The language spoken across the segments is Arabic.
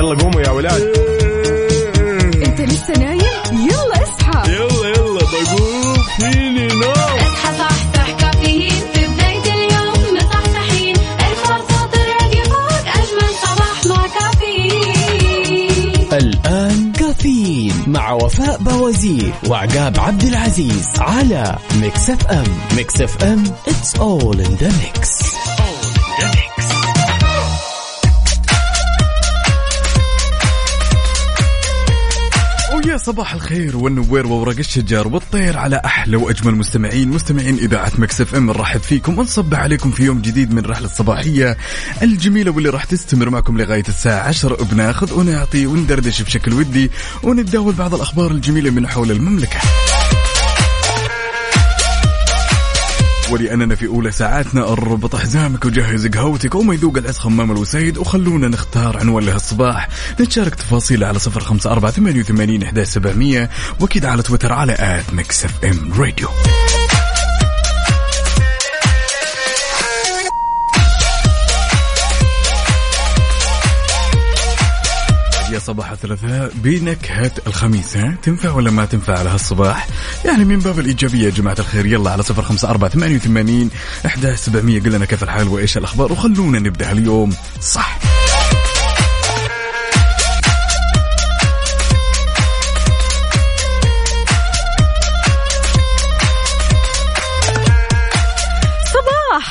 يلا قوموا يا ولاد. انت لسه نايم؟ يلا اصحى. يلا يلا بقوم. فيني نوم. اصحى صحصح كافيين في بداية اليوم. مصحصحين. ارفع صوت الراديو فوق. أجمل صباح مع كافيين. الآن كافيين مع وفاء باوزير وعقاب عبد العزيز على Mix FM. Mix FM it's all in the mix. صباح الخير والنوير وورق الشجر والطير على أحلى وأجمل مستمعين مستمعين إذاعة Mix FM نرحب فيكم ونصبح عليكم في يوم جديد من رحلة الصباحية الجميلة واللي راح تستمر معكم لغاية الساعة 10 بناخذ ونعطي وندردش بشكل ودي ونتداول بعض الأخبار الجميلة من حول المملكة. ولأننا في أولى ساعاتنا اربط حزامك وجهز قهوتك وما يذوق العز خمام الوسيد وخلونا نختار عنوان لهالصباح نتشارك تفاصيل على صفر خمسة أربعة ثمانية وثمانين إحدى سبعمية وأكيد على تويتر على at Mix FM Radio. يا صباح الثلاثاء. بنكهة الخميس ها؟ تنفع ولا ما تنفع على هالصباح؟ يعني من باب الإيجابية يا جماعة الخير يلا على صفر خمسة أربعة ثمانية وثمانين إحدى سبعمية. قل لنا كيف الحال وإيش الأخبار وخلونا نبدأ اليوم. صح.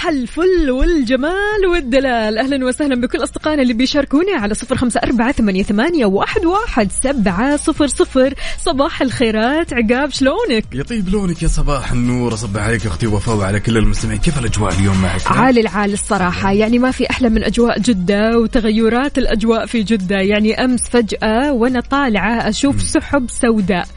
صباح الفل والجمال والدلال. أهلا وسهلا بكل أصدقائنا اللي بيشاركونا على صفر خمسة أربعة ثمانية, ثمانية واحد, واحد سبعة صفر صفر. صباح الخيرات. عقاب شلونك؟ يطيب لونك يا صباح النور. أصبح عليك أختي وفاء وعلى كل المستمعين. كيف الأجواء اليوم معك؟ عالي العال الصراحة. يعني ما في أحلى من أجواء جدة وتغيرات الأجواء في جدة. يعني أمس فجأة وأنا طالعة أشوف سحب سوداء.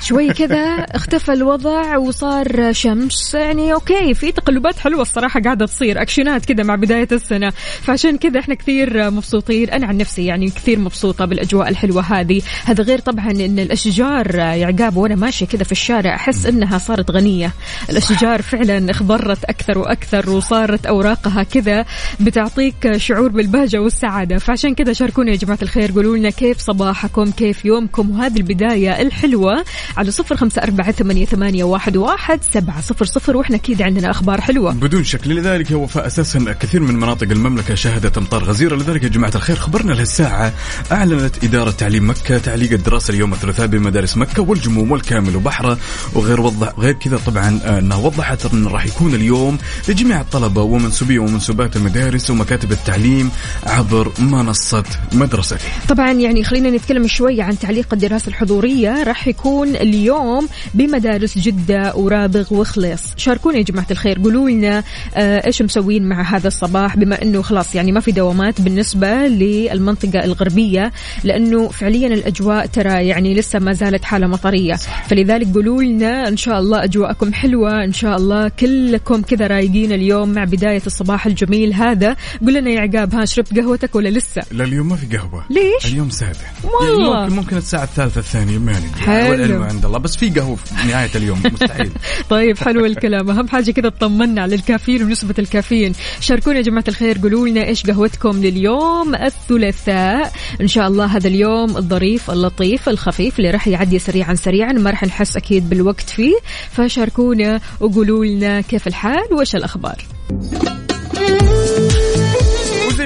شوي كذا اختفى الوضع وصار شمس. يعني أوكي في تقلبات حلوة الصراحة قاعدة تصير أكشنات كذا مع بداية السنة. فعشان كذا إحنا كثير مبسوطين. أنا عن نفسي يعني كثير مبسوطة بالأجواء الحلوة هذه. هذا غير طبعا إن الأشجار يا عقاب وأنا ماشية كذا في الشارع أحس إنها صارت غنية. الأشجار فعلا اخضرت أكثر وأكثر وصارت أوراقها كذا بتعطيك شعور بالبهجة والسعادة. فعشان كذا شاركونا يا جماعة الخير قولوا لنا كيف صباحكم كيف يومكم وهذه البداية الحلوة. على صفر أربعة ثمانية, ثمانية واحد, واحد سبعة صفر صفر وإحنا أكيد عندنا أخبار حلوة. بدون شك لذلك وفاء أساسا كثير من مناطق المملكة شهدت أمطار غزيرة. لذلك يا جماعة الخير خبرنا لهالساعة أعلنت إدارة تعليم مكة تعليق الدراسة اليوم الثلاثاء بمدارس مكة والجموم والكامل وبحره وغير وضح غير كذا طبعا آه، إنها وضحت انه راح يكون اليوم لجميع الطلبة ومنسوبي ومنسوبات المدارس ومكاتب التعليم عبر منصة مدرستي طبعا يعني خلينا نتكلم شوي عن تعليق الدراسة الحضورية راح يكون اليوم بمدارس جدة ورابغ وخليص. شاركونا يا جماعة الخير قولوا لنا آه إيش مسوين مع هذا الصباح؟ بما إنه خلاص يعني ما في دوامات بالنسبة للمنطقة الغربية لأنه فعليا الأجواء ترى يعني لسه ما زالت حالة مطرية. فلذلك قولوا لنا إن شاء الله أجواءكم حلوة إن شاء الله كلكم كذا رايقين اليوم مع بداية الصباح الجميل هذا. قول لنا يا عقاب ها شربت قهوتك ولا لسه؟ لا اليوم ما في قهوة. ليش؟ اليوم ساده والله. يعني ممكن ممكن الساعة الثالثة الثانية ما ندري حلو. عند الله. بس في قهوة في نهاية اليوم. مستحيل. طيب حلو الكلام. أهم حاجة كذا اطمنا على الكافيين ونسبة الكافيين. شاركونا يا جماعة الخير قولوا لنا إيش قهوتكم لليوم الثلاثاء. إن شاء الله هذا اليوم الظريف اللطيف الخفيف اللي راح يعدي سريعا سريعا ما راح نحس أكيد بالوقت فيه. فشاركونا وقولوا لنا كيف الحال وإيش الأخبار.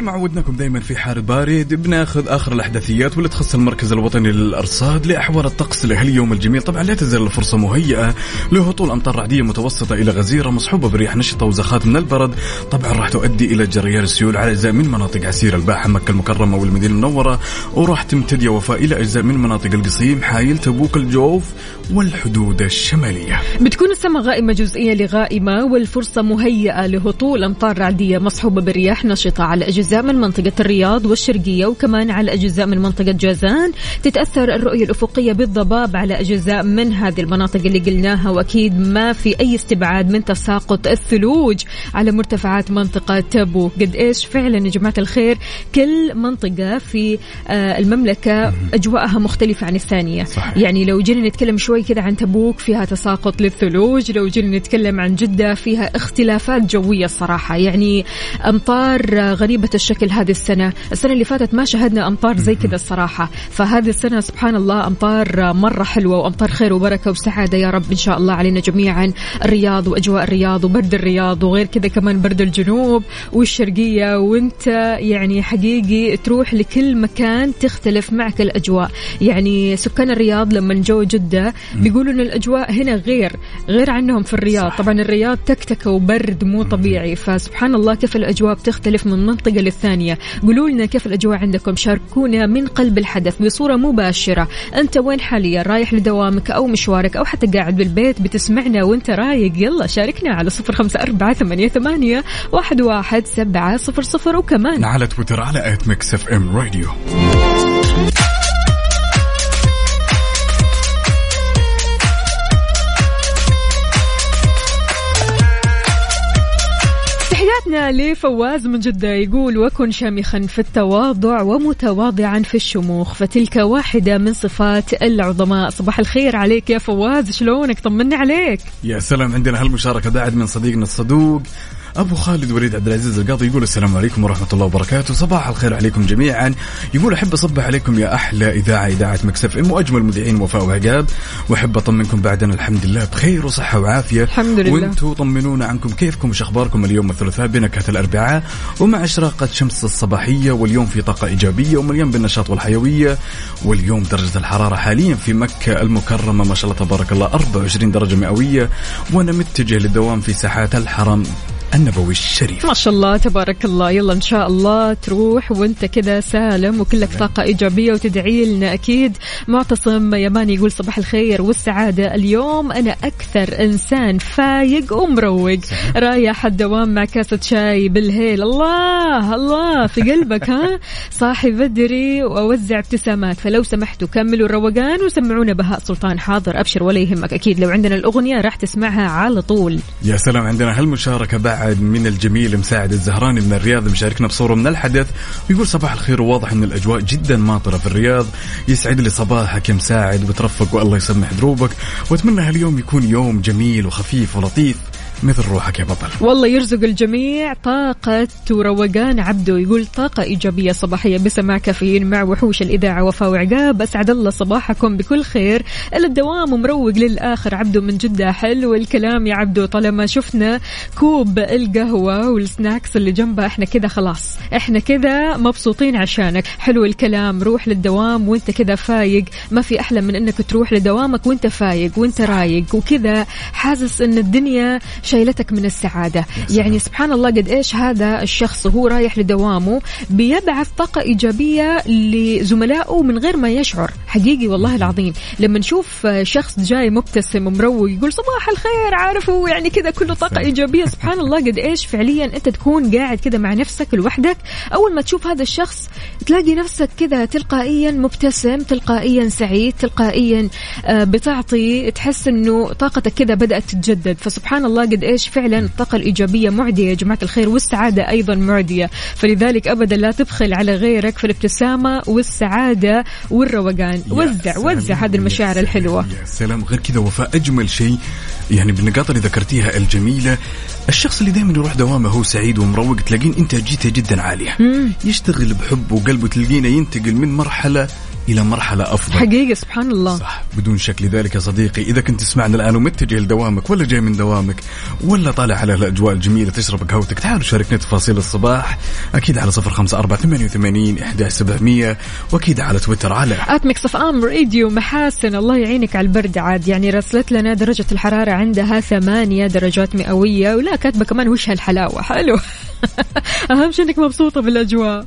ما عودناكم دائما في حار بارد بناخذ آخر الأحداثيات واللي تخص المركز الوطني للأرصاد لاحوال الطقس لهاليوم الجميل. طبعا لا تزال الفرصة مهيئة لهطول أمطار رعدية متوسطة إلى غزيرة مصحوبة برياح نشطة وزخات من البرد. طبعا راح تؤدي إلى جريان السيول على أجزاء من مناطق عسير الباحة مكة المكرمة والمدينة المنورة. وراح تمتد يا وفاء إلى أجزاء من مناطق القصيم حايل تبوك الجوف والحدود الشمالية. بتكون السماء غائمة جزئية لغائمة والفرصة مهيئة لهطول أمطار رعدية مصحوبة برياح نشطة على أجزاء من منطقة الرياض والشرقية وكمان على أجزاء من منطقة جازان تتأثر الرؤية الأفقية بالضباب على أجزاء من هذه المناطق اللي قلناها وأكيد ما في أي استبعاد من تساقط الثلوج على مرتفعات منطقة تبو. قد إيش فعلا يا جماعة الخير كل منطقة في آه، المملكة أجواءها مختلفة عن الثانية. صحيح. يعني لو جينا نتكلم شوي كذا عن تبوك فيها تساقط للثلوج لو جينا نتكلم عن جدة فيها اختلافات جوية الصراحة. يعني أمطار غريبة الشكل هذه السنة. السنة اللي فاتت ما شهدنا أمطار زي كذا الصراحة. فهذه السنة سبحان الله أمطار مرة حلوة وأمطار خير وبركة وسعادة يا رب إن شاء الله علينا جميعا. الرياض وأجواء الرياض وبرد الرياض وغير كذا كمان برد الجنوب والشرقية. وأنت يعني حقيقي تروح لكل مكان تختلف معك الأجواء. يعني سكان الرياض لما جو جدة بيقولوا إن الأجواء هنا غير غير عنهم في الرياض. صح. طبعا الرياض تكتكة وبرد مو طبيعي. فسبحان الله كيف الأجواء بتختلف من منطقة للثانية قولوا لنا كيف الأجواء عندكم. شاركونا من قلب الحدث بصورة مباشرة. أنت وين حاليا؟ رايح لدوامك أو مشوارك أو حتى قاعد بالبيت بتسمعنا وأنت رايق. يلا شاركنا على صفر خمسة أربعة ثمانية, ثمانية واحد, واحد سبعة صفر صفر وكمان. على تويتر على at Mix FM Radio. تحياتنا لفواز من جدة يقول وكن شامخا في التواضع ومتواضعا في الشموخ فتلك واحدة من صفات العظماء. صباح الخير عليك يا فواز شلونك؟ طمنا عليك. يا سلام عندنا هالمشاركة بعد من صديقنا الصدوق أبو خالد وليد عبد العزيز القاضي يقول السلام عليكم ورحمة الله وبركاته. صباح الخير عليكم جميعا. يقول أحب أصبح عليكم يا أحلى إذاعة إذاعة مكسف إم وأجمل مذيعين وفاء وعقاب. وأحب أطمنكم بعدنا الحمد لله بخير وصحة وعافية. الحمد لله. وأنتم طمنونا عنكم كيفكم وش اخباركم اليوم الثلاثاء بنكهه الأربعاء ومع إشراقة شمس الصباحية واليوم في طاقة إيجابية ومليان بالنشاط والحيوية واليوم درجة الحرارة حاليا في مكة المكرمة ما شاء الله تبارك الله 24 درجة مئوية. وأنا متجه للدوام في ساحات الحرم. النبوي الشريف. ما شاء الله تبارك الله. يلا إن شاء الله تروح وأنت كذا سالم وكلك طاقة إيجابية وتدعي لنا أكيد. معتصم يماني يقول صباح الخير والسعادة. اليوم أنا أكثر إنسان فايق ومروق. رايح الدوام مع كاسة شاي بالهيل. الله الله في قلبك ها؟ صاحي بدري وأوزع ابتسامات. فلو سمحتوا كملوا الروقان وسمعونا بهاء سلطان حاضر. أبشر ولا يهمك. أكيد لو عندنا الأغنية راح تسمعها على طول. يا سلام عندنا هالمشاركة بعد. من الجميل مساعد الزهراني من الرياض مشاركنا بصورة من الحدث ويقول صباح الخير وواضح إن الأجواء جدا ماطرة في الرياض. يسعد لي صباحك يا مساعد وترفق والله يسمح دروبك. وأتمنى هاليوم يكون يوم جميل وخفيف ولطيف. مثل روحك يا بطل. والله يرزق الجميع طاقة وروقان عبده. يقول طاقة إيجابية صباحية بسماع كافيين مع وحوش الإذاعة وفاء وعقاب أسعد الله صباحكم بكل خير. إلى الدوام مروق للآخر. عبده من جدة حلو الكلام يا عبده. طالما شفنا كوب القهوة والسناكس اللي جنبها إحنا كذا خلاص. إحنا كذا مبسوطين عشانك. حلو الكلام. روح للدوام وإنت كذا فايق. ما في أحلى من أنك تروح لدوامك وإنت فايق وإنت رايق. وكذا حاسس أن الدنيا شايلتك من السعادة. يعني سبحان الله قد إيش هذا الشخص وهو رايح لدوامه بيبعث طاقة إيجابية لزملائه من غير ما يشعر. حقيقي والله العظيم. لما نشوف شخص جاي مبتسم ومروق يقول صباح الخير عارفه؟ يعني كذا كله طاقة إيجابية. سبحان الله قد إيش فعليا أنت تكون قاعد كذا مع نفسك لوحدك. أول ما تشوف هذا الشخص تلاقي نفسك كذا تلقائيا مبتسم تلقائيا سعيد تلقائيا آه، بتعطي تحس إنه طاقتك كذا بدأت تتجدد. فسبحان الله قد إيش فعلا الطاقة الإيجابية معدية يا جماعة الخير والسعادة أيضا معدية. فلذلك ابدا لا تبخل على غيرك في الابتسامة والسعادة والروقان. وزع وزع هذه المشاعر الحلوة. يا سلام. غير كذا وفاء أجمل شيء يعني بالنقاط اللي ذكرتيها الجميلة الشخص اللي دائما يروح دوامه هو سعيد ومروق تلاقين إنتاجيته جدا عالية. يشتغل بحب وقلبه تلقينه ينتقل من مرحلة إلى مرحلة أفضل. حقيقة سبحان الله. صح. بدون شك. لذلك يا صديقي إذا كنت تسمعنا الآن ومتجه لدوامك ولا جاي من دوامك ولا طالع على الأجواء الجميلة تشرب قهوتك تعالوا شاركنا تفاصيل الصباح. أكيد على صفر خمسة أربعة ثمانية وثمانين إحدى سبعمية وأكيد على تويتر على at Mix FM Radio محاسن. الله يعينك على البرد عاد. يعني رسلت لنا درجة الحرارة عندها ثمانية درجات مئوية ولا كاتبة كمان وش هالحلاوة. حلو. أهم شيء إنك مبسوطة بالأجواء.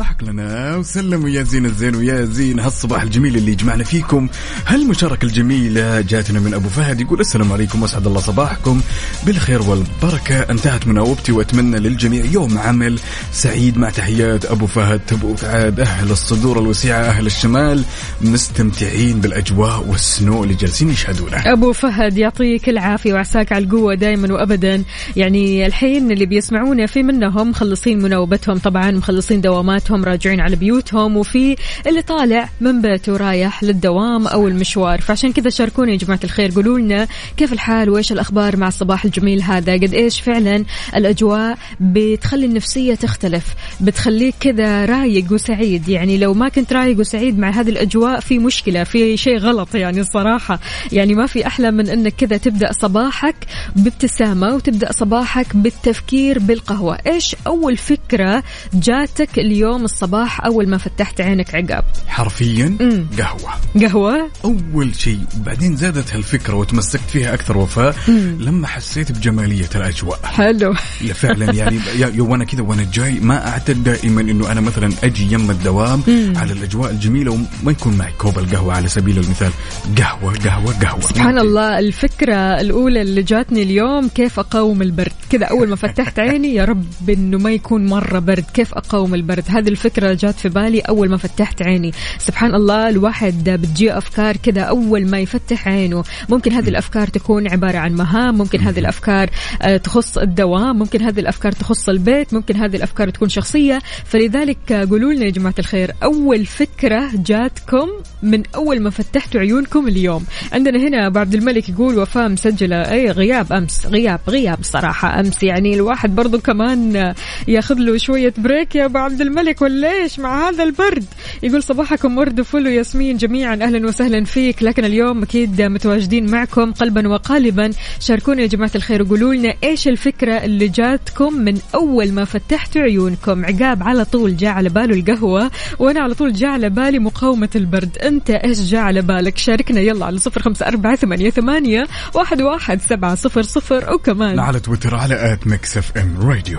ضحك لنا وسلم ويا زين الزين ويا زين. هالصباح الجميل اللي جمعنا فيكم. هالمشاركة الجميلة جاتنا من أبو فهد يقول السلام عليكم وأسعد الله صباحكم. بالخير والبركة. انتهت مناوبتي وأتمنى للجميع يوم عمل سعيد مع تحيات أبو فهد تبوك عاد أهل الصدور الوسيعة أهل الشمال. مستمتعين بالأجواء والسنو اللي جالسين يشهدونه. أبو فهد يعطيك العافية وعساك على القوة دائما وأبدا. يعني الحين اللي بيسمعونا في منهم مخلصين مناوبتهم طبعا مخلصين دواماتهم. بيوتهم راجعين على بيوتهم وفي اللي طالع من بيته رايح للدوام أو المشوار. فعشان كذا شاركونا يا جماعة الخير. قولوا لنا كيف الحال؟ وإيش الأخبار مع الصباح الجميل هذا؟ قد إيش فعلا الأجواء بتخلي النفسية تختلف بتخليك كذا رايق وسعيد؟ يعني لو ما كنت رايق وسعيد مع هذه الأجواء في مشكلة في شيء غلط يعني الصراحة. يعني ما في أحلى من إنك كذا تبدأ صباحك بابتسامة وتبدأ صباحك بالتفكير بالقهوة. إيش أول فكرة جاتك اليوم الصباح أول ما فتحت عينك عقاب. حرفيا مم. قهوة. قهوة؟ أول شيء وبعدين زادت هالفكرة وتمسكت فيها أكثر وفاء لما حسيت بجمالية الأجواء. حلو. لا فعلا يعني يا- يا وأنا كذا وأنا جاي ما أعتد دائما إنه أنا مثلا أجي يم الدوام على الأجواء الجميلة وما يكون معي كوب القهوة على سبيل المثال. قهوة قهوة قهوة. سبحان الله الفكرة الأولى اللي جاتني اليوم كيف أقاوم البرد؟ كذا أول ما فتحت عيني يا رب إنه ما يكون مرة برد. كيف أقاوم البرد؟ هذه الفكرة جات في بالي أول ما فتحت عيني. سبحان الله الواحد بتجي أفكار كذا أول ما يفتح عينه. ممكن هذه الأفكار تكون عبارة عن مهام ممكن هذه الأفكار آه، تخص الدوام ممكن هذه الأفكار تخص البيت ممكن هذه الأفكار تكون شخصية. فلذلك آه، قولوا لنا يا جماعة الخير أول فكرة جاتكم من أول ما فتحتوا عيونكم اليوم. عندنا هنا أبو عبد الملك يقول وفاء مسجلة. أي غياب أمس غياب غياب صراحة أمس. يعني الواحد برضو كمان آه، ياخذ له شوية بريك يا أبو عبد الملك. ولا إيش مع هذا البرد؟ يقول صباحكم ورد وفل وياسمين جميعا أهلا وسهلا فيك. لكن اليوم أكيد متواجدين معكم قلبا وقالبا. شاركونا يا جماعة الخير وقولوا لنا إيش الفكرة اللي جاتكم من أول ما فتحتوا عيونكم. عقاب على طول جاء على باله القهوة وأنا على طول جاء على بالي مقاومة البرد. أنت إيش جاء على بالك؟ شاركنا يلا على صفر خمسة أربعة ثمانية, ثمانية واحد, واحد سبعة صفر صفر. وكمان على تويتر على at Mix FM Radio.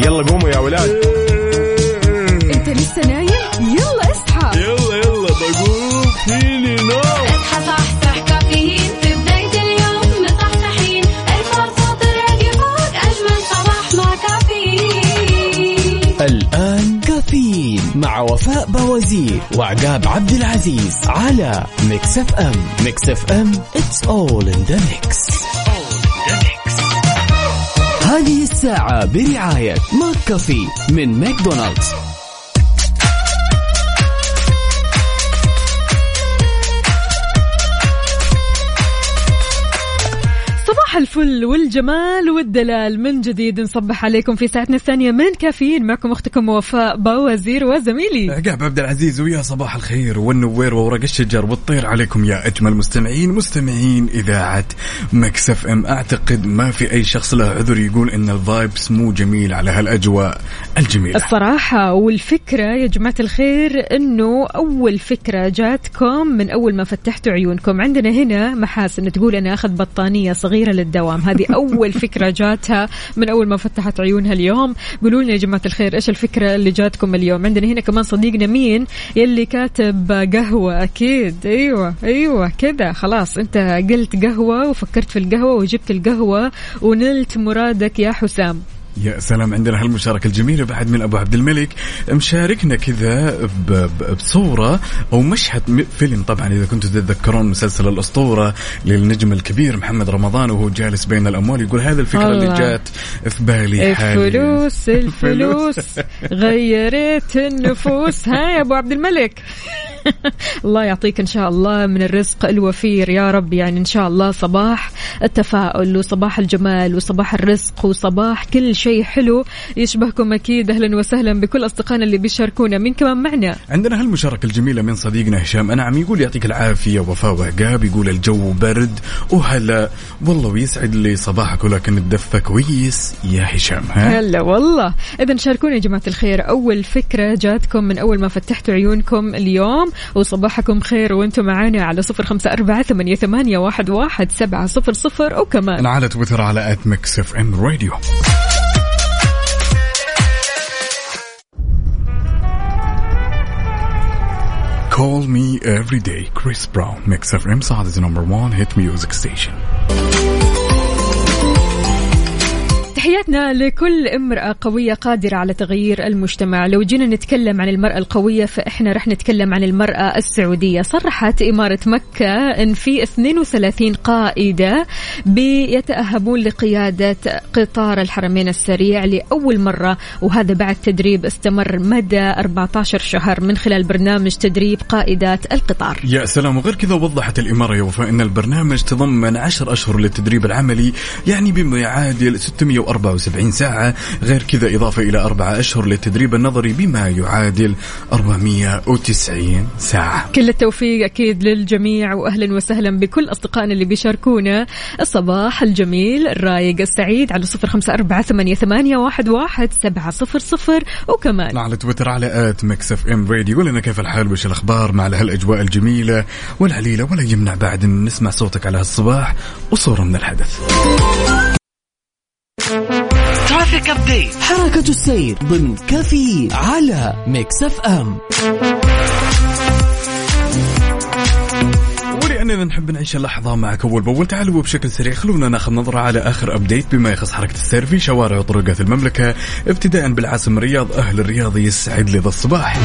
يلا قوموا يا ولاد. أنت لسه نايم؟ يلا اصحى. يلا يلا بقوم. فيني نوم. اصحى صحصح كافيين. في بداية اليوم مصحصحين. ارفع صوت الراديو فوق أجمل صباح مع كافيين. الآن كافيين مع وفاء باوزير وعقاب عبد العزيز على Mix FM. Mix FM it's all in the mix. هذه الساعة برعاية ماك كافي من ماكدونالدز. صباح الفل والجمال والدلال من جديد نصبح عليكم في ساعتنا الثانية من كافيين. معكم أختكم وفاء باوزير وزميلي. عقاب عبد العزيز ويا صباح الخير والنوير وورق الشجر والطير عليكم يا أجمل مستمعين. مستمعين إذاعة Mix FM. أعتقد ما في أي شخص له عذر يقول إن ال vibes مو جميل على هالأجواء الجميلة. الصراحة والفكرة يا جماعة الخير إنه أول فكرة جاتكم من أول ما فتحتوا عيونكم. عندنا هنا محاسن تقول أنا أخذ بطانية صغيرة للدوام هذه أول فكرة جاتها من أول ما فتحت عيونها اليوم. قولوا لنا يا جماعة الخير إيش الفكرة اللي جاتكم اليوم؟ عندنا هنا كمان صديقنا مين؟ يلي كاتب قهوة. أكيد. أيوه أيوه كذا. خلاص أنت قلت قهوة وفكرت في القهوة وجبت القهوة ونلت مرادك يا حسام. يا سلام عندنا هالمشاركة الجميلة بعد من أبو عبد الملك. مشاركنا كذا بصورة أو مشهد فيلم طبعا إذا كنتم تتذكرون مسلسل الأسطورة للنجم الكبير محمد رمضان وهو جالس بين الأموال يقول هذا الفكرة اللي الله. جات في بالي حاليا. الفلوس الفلوس. غيرت النفوس. ها يا أبو عبد الملك. الله يعطيك إن شاء الله من الرزق الوفير يا رب. يعني إن شاء الله صباح التفاؤل وصباح الجمال وصباح الرزق وصباح كل شيء حلو يشبهكم أكيد. أهلا وسهلا بكل أصدقائنا اللي بيشاركونا. مين كمان معنا؟ عندنا هالمشاركة الجميلة من صديقنا هشام أنعم. يقول يعطيك العافية وفاء وعقاب. يقول الجو برد وهلا. والله ويسعد لي صباحك ولكن الدفة كويس يا هشام ها؟ هلا والله. اذا شاركونا يا جماعة الخير. أول فكرة جاتكم من أول ما فتحتوا عيونكم اليوم. وصباحكم خير وأنتم معانا على صفر خمسة أربعة ثمانية, ثمانية واحد, واحد سبعة صفر صفر وكمان على تويتر على at Mix FM Radio Call me every day, Chris Brown. Mix FM Saudi's number one hit music station. تحياتنا لكل امرأة قوية قادرة على تغيير المجتمع. لو جينا نتكلم عن المرأة القوية فإحنا رح نتكلم عن المرأة السعودية. صرحت إمارة مكة أن في 32 قائدة بيتأهبون لقيادة قطار الحرمين السريع لأول مرة وهذا بعد تدريب استمر مدى 14 شهر من خلال برنامج تدريب قائدات القطار. يا سلام. وغير كذا وضحت الإمارة يا وفاء أن البرنامج تضمن عشر أشهر للتدريب العملي يعني بما يعادل 674 ساعة غير كذا إضافة إلى أربعة أشهر للتدريب النظري بما يعادل 490 ساعة. كل التوفيق أكيد للجميع وأهلا وسهلا بكل أصدقائنا اللي بيشاركونا. الصباح الجميل الرايق السعيد على صفر خمسة أربعة ثمانية, ثمانية واحد, واحد سبعة صفر صفر. وكمان على تويتر على at Mix FM Radio لنا كيف الحال وش الأخبار مع هالأجواء الجميلة والعليلة ولا يمنع بعد أن نسمع صوتك على هالصباح وصورة من الحدث. traffic update حركة السير ضمن كافيين على Mix FM ولأننا نحب نعيش اللحظة معك أول بأول. تعالوا بشكل سريع خلونا ناخذ نظرة على آخر update بما يخص حركة السير في شوارع وطرقات المملكة ابتداء بالعاصمة الرياض أهل الرياض يسعد لي الصباح.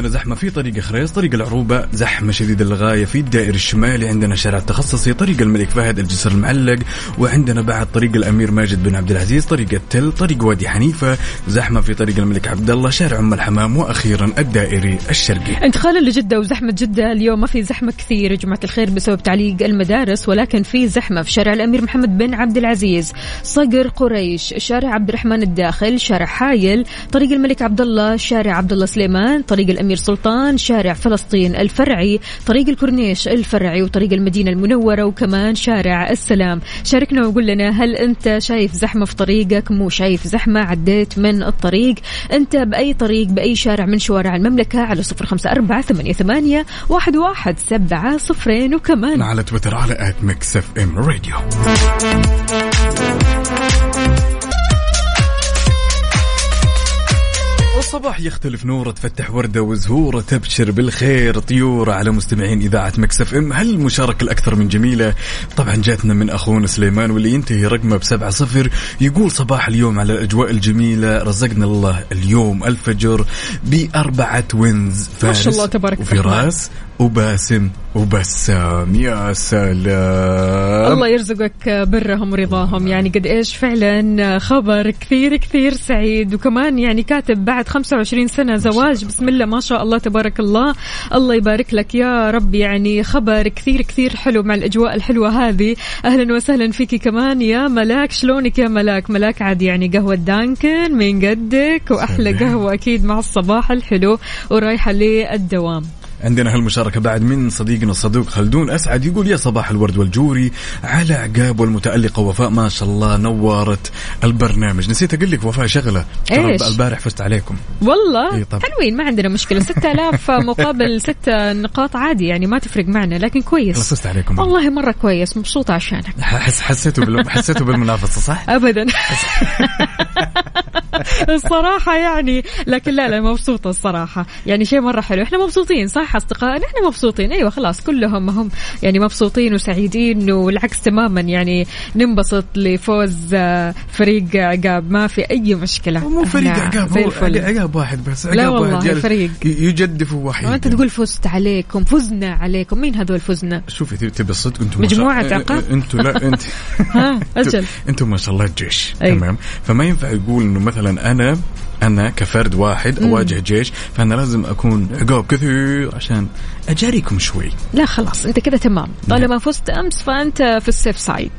عندنا زحمة في طريق خريص طريق العروبة. زحمة شديدة للغاية في الدائري الشمالي. عندنا شارع التخصصي طريق الملك فهد الجسر المعلق. وعندنا بعد طريق الأمير ماجد بن عبد العزيز طريق التل طريق وادي حنيفة. زحمة في طريق الملك عبد الله شارع أم الحمام وأخيرا الدائري الشرقي انتقالا لجدة وزحمة جدة. اليوم ما في زحمة كثير. يا جماعة الخير بسبب تعليق المدارس ولكن في زحمة في شارع الأمير محمد بن عبد العزيز. صقر قريش شارع عبد الرحمن الداخل شارع حايل طريق الملك عبد الله شارع عبد الله سليمان طريق الأمير سلطان شارع فلسطين الفرعي طريق الكورنيش الفرعي وطريق المدينة المنورة وكمان شارع السلام. شاركنا وقول لنا هل أنت شايف زحمة في طريقك؟ مو شايف زحمة عديت من الطريق. أنت بأي طريق بأي شارع من شوارع المملكة على صفر خمسة أربعة ثمانية, ثمانية واحد, واحد سبعة صفرين. وكمان على تويتر على at ميكس اف ام راديو والصباح يختلف نوره تفتح وردة وزهورة تبشر بالخير. طيورة على مستمعين إذاعة ميكس اف ام. هل المشاركة الأكثر من جميلة؟ طبعا جاتنا من أخونا سليمان واللي ينتهي رقمه بسبعة صفر. يقول صباح اليوم على الأجواء الجميلة. رزقنا الله اليوم الفجر بأربعة وينز. ما شاء الله تبارك. وفراس وباسم وبسام يا سلام. الله يرزقك برهم ورضاهم. يعني قد إيش فعلا خبر كثير كثير سعيد. وكمان يعني كاتب بعد 25 سنة زواج. بسم الله ما شاء الله تبارك الله. الله يبارك لك يا رب. يعني خبر كثير كثير حلو مع الأجواء الحلوة هذه. أهلا وسهلا فيكي كمان يا ملاك. شلونك يا ملاك؟ ملاك عاد يعني قهوة دانكن من قدك وأحلى سلام. قهوة أكيد مع الصباح الحلو ورايحة للدوام. عندنا هالمشاركة بعد من صديقنا الصدوق خلدون أسعد يقول يا صباح الورد والجوري على عقاب والمتألقة وفاء ما شاء الله نورت البرنامج. نسيت أقول لك وفاء شغلة. إيش؟ البارح فزت عليكم. والله؟ إي طبعا. حلوين ما عندنا مشكلة. 6000 مقابل 6 نقاط عادي يعني ما تفرق معنا لكن كويس. فزت عليكم. والله مرة كويس مبسوطة عشانك. حس حسيتوا بال... حسيتوا بالمنافسة صح؟ ابدا. الصراحة يعني لكن لا لا مبسوطة الصراحة. يعني شيء مرة حلو. إحنا مبسوطين صح؟ اصدقائنا إحنا مبسوطين. أيوه خلاص كلهم هم يعني مبسوطين وسعيدين والعكس تماما. يعني ننبسط لفوز آه، فريق عقاب. ما في أي مشكلة. مو فريق عقاب هو عقاب واحد بس عقاب لا واحد والله، جالس فريق. ي- يجدف وحيد. وانت تقول فزت عليكم فزنا عليكم. مين هذول فزنا؟ شوفي تبي الصدق؟ أنتم مجموعة ما شاء... عقاب؟ أنتم لا انت ها أجل. أنتم ما شاء الله جيش أي. تمام. فما ينفع يقول إنه مثلا أنا أنا كفرد واحد أواجه جيش فأنا لازم أكون عقاب كثير عشان أجاريكم شوي. لا خلاص انت كذا تمام. طالما فزت أمس فأنت في ال safe side.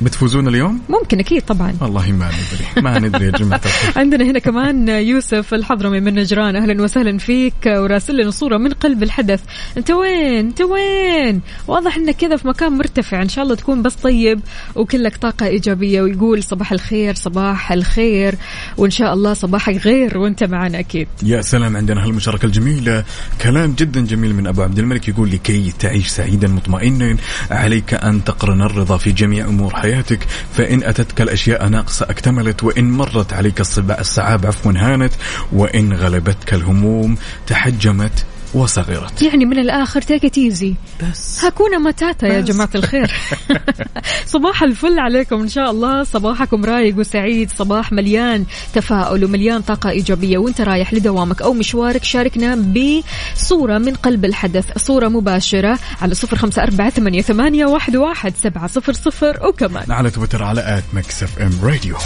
بتفوزون اليوم؟ ممكن أكيد طبعا. والله ما ندري. ما ندري يا جماعة عندنا هنا كمان يوسف الحضرمي من نجران. أهلا وسهلا فيك وراسل لنا صورة من قلب الحدث. أنت وين؟ أنت وين؟ واضح إنك كذا في مكان مرتفع. إن شاء الله تكون بس طيب وكلك طاقة إيجابية ويقول صباح الخير صباح الخير. وإن شاء الله صباحك غير وأنت معنا أكيد. يا سلام عندنا هالمشاركة الجميلة. كلام جدا جميل من أبو عبد الملك يقول لكي تعيش سعيدا مطمئنا. عليك أن تقرن الرضا في جميع أمور حياتك فإن أتتك الأشياء ناقصة أكتملت وإن مرت عليك الصعاب عفوا هانت وإن غلبتك الهموم تحجمت وصغرت يعني من الآخر take it easy بس. hakuna matata يا. جماعة الخير. صباح الفل عليكم إن شاء الله. صباحكم رايق وسعيد. صباح مليان تفاؤل ومليان طاقة إيجابية. وأنت رايح لدوامك أو مشوارك شاركنا بصورة من قلب الحدث. صورة مباشرة على صفر خمسة أربعة ثمانية, ثمانية واحد, واحد سبعة صفر صفر. وكمان. على تويتر على at ميكس اف ام راديو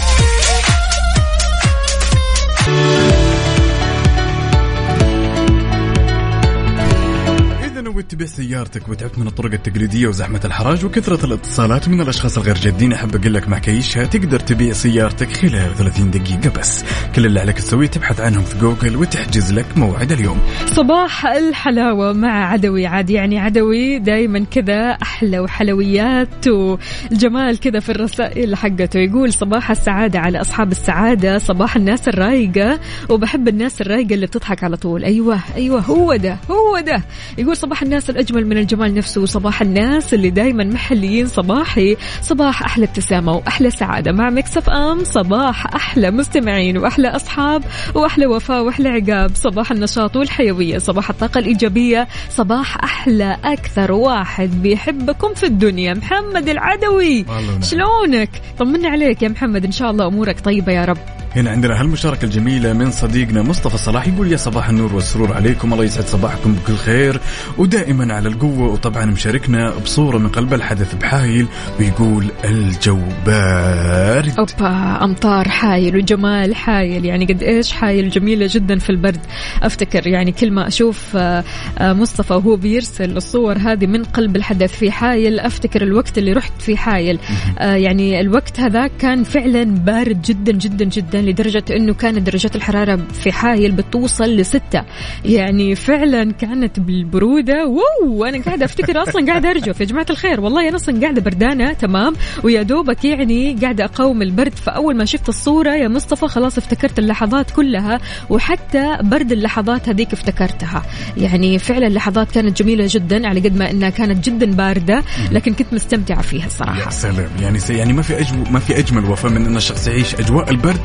نويت تبيع سيارتك وتعبت من الطرق التقليدية وزحمة الحراج وكثرة الاتصالات من الأشخاص الغير جادين. أحب أقول لك مع كيشها تقدر تبيع سيارتك خلال 30 دقيقة بس. كل اللي عليك تسويه تبحث عنهم في جوجل وتحجز لك موعد اليوم. صباح الحلاوة مع عدوي عاد. يعني عدوي دايما كذا أحلى وحلويات والجمال كذا في الرسائل حقته. يقول صباح السعادة على أصحاب السعادة صباح الناس الرايقة وبحب الناس الرايقة اللي بتضحك على طول. أيوة أيوة هو ده هو ده. يقول صباح الناس الأجمل من الجمال نفسه وصباح الناس اللي دايما محليين صباحي. صباح أحلى ابتسامة وأحلى سعادة مع مكسف أم. صباح أحلى مستمعين وأحلى أصحاب وأحلى وفاء وأحلى عقاب. صباح النشاط والحيوية. صباح الطاقة الإيجابية. صباح أحلى أكثر واحد بيحبكم في الدنيا. محمد العدوي. شلونك؟ طمنا عليك يا محمد. إن شاء الله أمورك طيبة يا رب. هنا عندنا هالمشاركة الجميلة من صديقنا مصطفى صلاح يقول يا صباح النور والسرور عليكم الله يسعد صباحكم بكل خير. ودائما على القوة وطبعا مشاركنا بصورة من قلب الحدث بحايل ويقول الجو بارد أوبا أمطار حايل وجمال حايل يعني قد إيش حايل جميلة جدا في البرد. أفتكر يعني كل ما أشوف آه، آه، مصطفى وهو بيرسل الصور هذه من قلب الحدث في حايل أفتكر الوقت اللي رحت في حايل. آه، يعني الوقت هذا كان فعلا بارد جدا جدا جدا. لدرجة إنه كانت درجات الحرارة في حايل بتوصل لستة. يعني فعلا كانت بالبرودة. واو! أنا قاعدة أفتكر أصلا قاعدة ارجف يا جماعة الخير والله أنا أصلا قاعدة بردانة. تمام. ويا دوبك يعني قاعدة أقاوم البرد. فأول ما شفت الصورة يا مصطفى خلاص افتكرت اللحظات كلها وحتى برد اللحظات هذيك افتكرتها. يعني فعلا اللحظات كانت جميلة جدا على قد ما إنها كانت جدا باردة لكن كنت مستمتعة فيها يا الصراحه سلام. يعني يعني ما في أجو ما في أجمل وفاء من إن الشخص يعيش أجواء البرد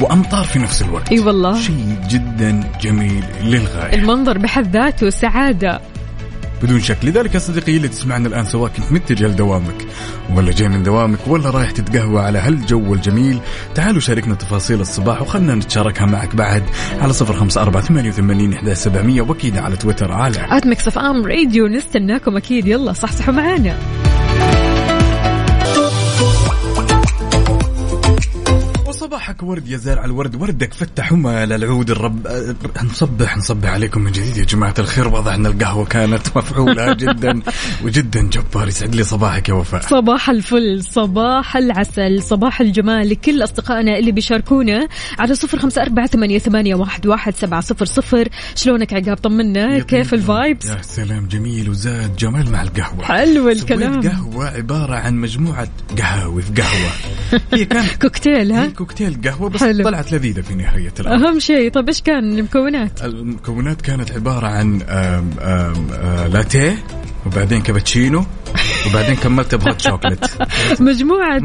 وأمطار في نفس الوقت. أي والله. شيء جدا جميل للغاية. المنظر بحد ذاته سعادة. بدون شك. لذلك يا صديقي اللي تسمعنا الآن سواء كنت متجه لدوامك ولا جاي من دوامك ولا رايح تتقهوى على هالجو الجميل تعالوا شاركنا تفاصيل الصباح وخلنا نتشاركها معك بعد على صفر خمسة أربعة ثمانية وثمانين إحدى سبعمية وأكيد على تويتر على at ميكس اف ام راديو نستناكم أكيد. يلا صحصحوا معانا. وصباحك ورد يا زارع الورد وردك فتح ومال العود الرب. نصبح نصبح عليكم من جديد يا جماعة الخير. واضح أن القهوة كانت مفعولة جدا وجدا جبار. يسعد لي صباحك يا وفاء. صباح الفل صباح العسل صباح الجمال لكل أصدقائنا اللي بيشاركونا على صفر خمسة أربعة ثمانية, ثمانية واحد, واحد سبعة صفر صفر. شلونك عقاب؟ طمنا. كيف ال vibes؟ يا سلام جميل وزاد جمال مع القهوة. حلو الكلام. قهوة عبارة عن مجموعة قهاوي في قهوة. هي كانت كوكتيل ها؟ كوكتيل. قهوة بس حلو. طلعت لذيذة في نهاية الأمر. أهم شيء. طب إيش كان المكونات؟ المكونات كانت عبارة عن آم آم آ لاتيه وبعدين كابتشينو وبعدين كملت ب hot chocolate مجموعة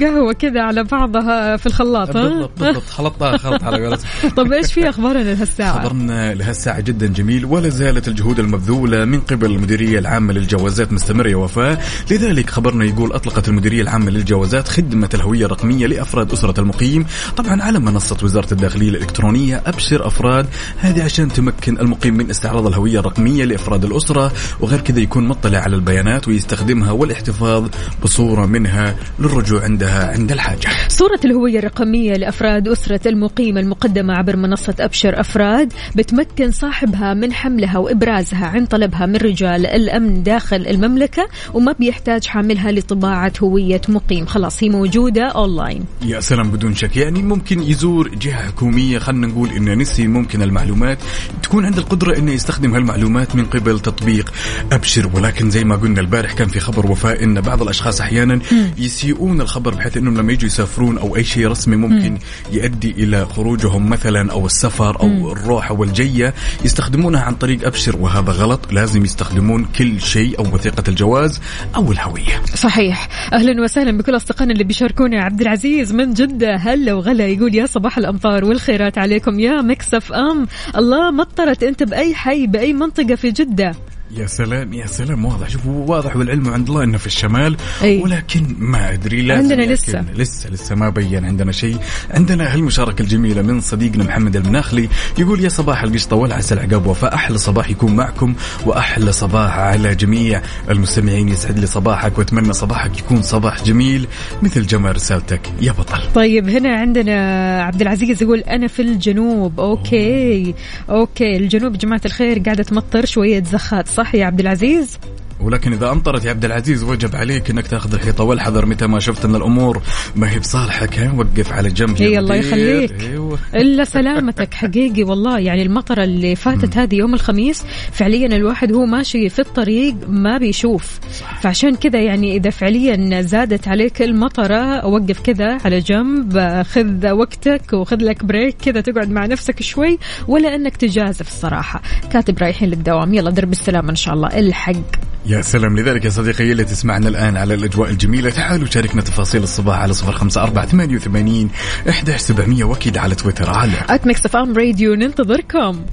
قهوة كذا على بعضها في الخلاط بالضبط بالضبط. خلطتها خلط على قولتهم. طب إيش في أخبارنا لهالساعة؟ خبرنا لهالساعة جدا جميل ولا زالت الجهود المبذولة من قبل المديرية العامة للجوازات مستمرة يا وفاء. لذلك خبرنا يقول أطلقت المديرية العامة للجوازات خدمة الهوية الرقمية لأفراد أسرة المقيم. طبعا على منصة وزارة الداخلية الإلكترونية أبشر أفراد هذه عشان تمكن المقيم من استعراض الهوية الرقمية لأفراد الأسرة وغير كذا يكون مطلع على البيانات. ويستخدمها والاحتفاظ بصورة منها للرجوع عندها عند الحاجة. صورة الهوية الرقمية لأفراد أسرة المقيم المقدمة عبر منصة أبشر أفراد بتمكن صاحبها من حملها وإبرازها عن طلبها من رجال الأمن داخل المملكة وما بيحتاج حاملها لطباعة هوية مقيم. خلاص هي موجودة أونلاين. يا سلام بدون شك. يعني ممكن يزور جهة حكومية خلينا نقول إنه نسي ممكن المعلومات تكون عنده القدرة إنه يستخدم هالمعلومات من قبل تطبيق أبشر. ولكن زي ما قلنا البارح امبارح كان في خبر وفاء إن بعض الأشخاص أحيانا يسيئون الخبر بحيث إنهم لما يجوا يسافرون أو أي شيء رسمي ممكن يؤدي إلى خروجهم مثلا أو السفر أو الروحه والجيه يستخدمونها عن طريق أبشر وهذا غلط. لازم يستخدمون كل شيء أو وثيقة الجواز أو الهوية. صحيح. أهلا وسهلا بكل أصدقائنا اللي بيشاركونا. عبد العزيز من جدة. هلا وغلا. يقول يا صباح الأمطار والخيرات عليكم. يا مكسف أم. الله مطرت أنت بأي حي بأي منطقة في جدة؟ يا سلام يا سلام. واضح. شوف واضح والعلم عند الله إنه في الشمال أي. ولكن ما أدري لازم عندنا. لسه. لسه لسه ما بين عندنا شيء. عندنا هالمشاركة الجميلة من صديقنا محمد المناخلي يقول يا صباح القشطة والعسل عقاب وفاء. أحلى صباح يكون معكم وأحلى صباح على جميع المستمعين. يسعد لي صباحك وأتمنى صباحك يكون صباح جميل مثل جمال رسالتك. يا بطل. طيب هنا عندنا عبد العزيز يقول أنا في الجنوب. أوكي. أوكي الجنوب جماعة الخير. قاعدة تمطر شوية زخات. صح يا عبد العزيز. ولكن إذا أمطرت يا عبد العزيز وجب عليك إنك تأخذ الحيطه والحذر متى ما شفت إن الأمور ما هي بصالحك ها؟ وقف على جنب يا الله. يخليك. أيوه. إلا سلامتك حقيقي والله. يعني المطرة اللي فاتت هذه يوم الخميس فعليا الواحد هو ماشي في الطريق ما بيشوف. فعشان كذا يعني إذا فعليا زادت عليك المطرة وقف كذا على جنب خذ وقتك وخذ لك break كذا تقعد مع نفسك شوي ولا إنك تجازف الصراحة. كاتب رايحين للدوام يلا درب السلامة إن شاء الله. الحق. يا سلام. لذلك يا صديقي اللي تسمعنا الآن على الأجواء الجميلة تعالوا شاركنا تفاصيل الصباح على صفر خمسة أربعة ثمانية وثمانين إحدى سبعمية وأكيد على تويتر. على ام راديو ننتظركم.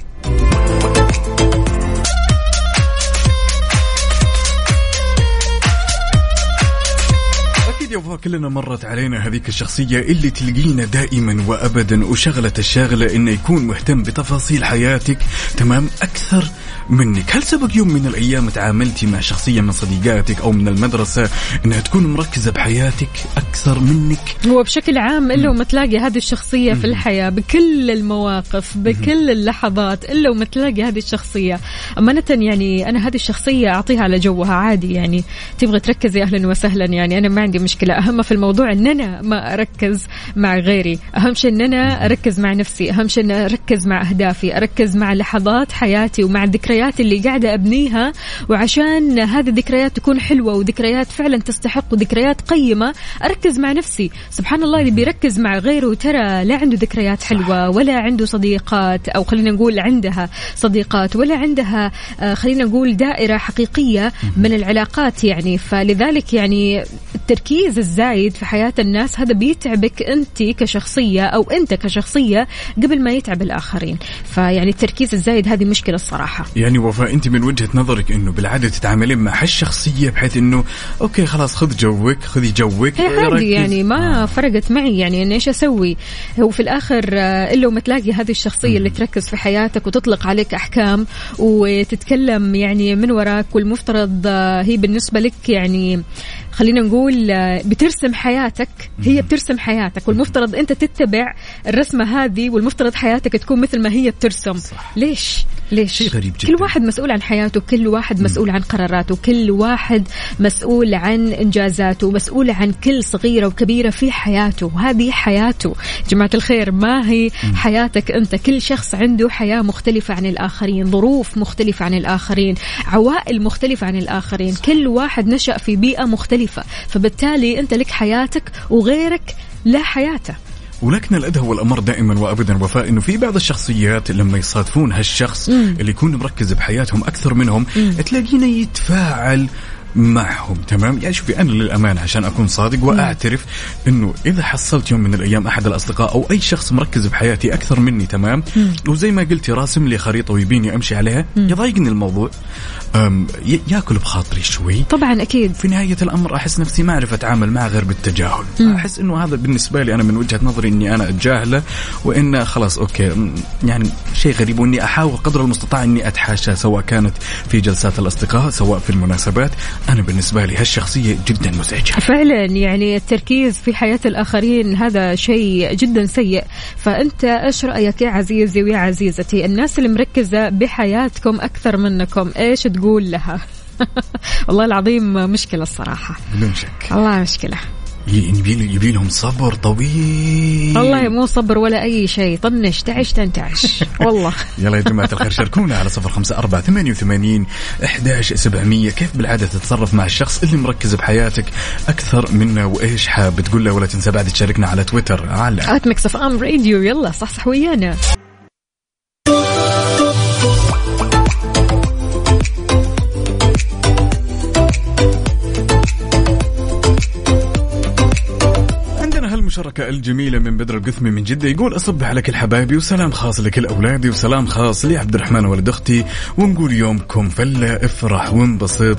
يا وفاء كلنا مرت علينا هذيك الشخصية اللي تلقينا دائما وأبدا وشغلة الشاغلة إنه يكون مهتم بتفاصيل حياتك تمام؟ أكثر منك هل سبق يوم من الأيام تعاملتي مع شخصية من صديقاتك أو من المدرسة إنها تكون مركزة بحياتك أكثر منك؟ هو بشكل عام إلا وما تلاقي هذه الشخصية في الحياة بكل المواقف بكل اللحظات إلا وما تلاقي هذه الشخصية. أمانة يعني أنا هذه الشخصية أعطيها على جوها عادي يعني. تبغى تركزي أهلا وسهلا يعني. أنا ما عندي مشكلة. أهم في الموضوع إن أنا ما أركز مع غيري. أهم شيء إن أنا أركز مع نفسي. أهم شيء إن أركز مع أهدافي. أركز مع لحظات حياتي ومع الذكريات اللي قاعدة أبنيها وعشان هذه الذكريات تكون حلوة وذكريات فعلا تستحق وذكريات قيمة أركز مع نفسي. سبحان الله اللي بيركز مع غيره ترى لا عنده ذكريات حلوة ولا عنده صديقات أو خلينا نقول عندها صديقات ولا عندها آه، خلينا نقول دائرة حقيقية من العلاقات يعني. فلذلك يعني التركيز الزايد في حياة الناس هذا بيتعبك أنت كشخصية أو أنت كشخصية قبل ما يتعب الآخرين. فيعني التركيز الزايد هذه مشكلة الصراحة. يعني وفاء أنت من وجهة نظرك إنه بالعادة تتعاملين مع هالشخصية بحيث إنه أوكي خلاص خذ جوك خذي جوك هي. عادي يعني ما فرقت معي يعني إني إيش أسوي؟ هو في الآخر آه، إلا وما تلاقي هذه الشخصية اللي تركز في حياتك وتطلق عليك أحكام وتتكلم يعني من وراك والمفترض آه، هي بالنسبة لك يعني خلينا نقول آه، بترسم حياتك. هي بترسم حياتك والمفترض أنت تتبع الرسمة هذه والمفترض حياتك تكون مثل ما هي بترسم. صح. ليش؟ ليش؟ شيء غريب كل جداً. واحد مسؤول عن حياته كل واحد مسؤول عن قراراته كل واحد مسؤول عن إنجازاته مسؤول عن كل صغيرة وكبيرة في حياته. وهذه حياته. جماعة الخير ما هي حياتك أنت؟ كل شخص عنده حياة مختلفة عن الآخرين ظروف مختلفة عن الآخرين عوائل مختلفة عن الآخرين. كل واحد نشأ في بيئة مختلفة. فبالتالي أنت لك حياتك وغيرك لا حياته. ولكن الادهى والأمر دائما وابدا وفاء إنه في بعض الشخصيات لما يصادفون هالشخص اللي يكون مركز بحياتهم أكثر منهم تلاقينا يتفاعل معهم. تمام؟ يعني شوفي أنا للأمانة عشان أكون صادق وأعترف إنه إذا حصلت يوم من الأيام أحد الأصدقاء أو أي شخص مركز بحياتي أكثر مني تمام؟ وزي ما قلتي راسم لي خريطة ويبيني أمشي عليها يضايقني الموضوع. ياكل بخاطري شوي. طبعا أكيد. في نهاية الأمر أحس نفسي ما أعرف أتعامل معه غير بالتجاهل. أحس أنه هذا بالنسبة لي أنا من وجهة نظري أني أنا أتجاهله وإن خلاص أوكي. م- يعني شيء غريب وإني أحاول قدر المستطاع أني أتحاشى سواء كانت في جلسات الأصدقاء سواء في المناسبات. أنا بالنسبة لي هالشخصية جدا مزعجة. فعلا يعني التركيز في حياة الآخرين هذا شيء جدا سيء. فأنت إيش رأيك يا عزيزي ويا عزيزتي؟ الناس اللي مركزة بحياتكم أكثر منكم إيش تقول لها؟ والله العظيم مشكلة الصراحة. بدون شك. والله مشكلة. يبي لهم صبر طويل. والله مو صبر ولا أي شيء. طنش تعش تنتعش. والله. يلا يا جماعة الخير شاركونا على صفر خمسة أربعة ثمانية وثمانين أحداش سبعمية. كيف بالعادة تتصرف مع الشخص اللي مركز بحياتك أكثر منا وإيش حاب تقول له؟ ولا تنسى بعد تشاركنا على تويتر على at ميكس اف ام راديو يلا صحصح ويانا. عندنا هالمشاركة الجميلة من بدر القثمي من جدة يقول أصبح على كل حبايبي وسلام خاص لكل أولادي وسلام خاص لعبد الرحمن ولد أختي ونقول يومكم فلة إفرح وانبسط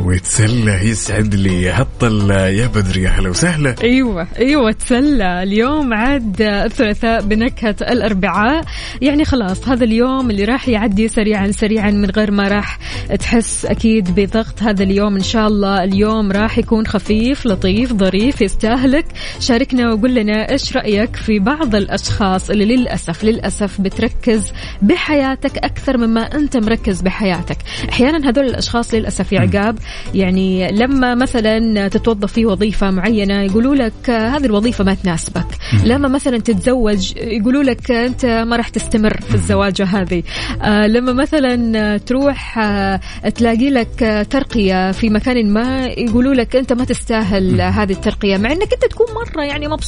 وتسلى يسعد لي هالطلة يا بدر يا هلا وسهلا. أيوه أيوه تسلى. اليوم عاد الثلاثاء بنكهة الأربعاء. يعني خلاص هذا اليوم اللي راح يعدي سريعا سريعا من غير ما راح تحس أكيد بضغط. هذا اليوم إن شاء الله اليوم راح يكون خفيف لطيف ظريف يستاهلك. شاركنا وقول لنا إيش رأيك في بعض الأشخاص اللي للاسف للأسف بتركز بحياتك أكثر مما أنت مركز بحياتك. أحيانا هذول الأشخاص للأسف يا عقاب يعني لما مثلا تتوظف في وظيفة معينة يقولوا لك هذه الوظيفة ما تناسبك. لما مثلا تتزوج يقولوا لك أنت ما راح تستمر في الزواجه هذه. آه، لما مثلا تروح آه، تلاقي لك ترقية في مكان ما يقولوا لك أنت ما تستاهل هذه الترقية مع إنك أنت تكون مرة يعني مبسوط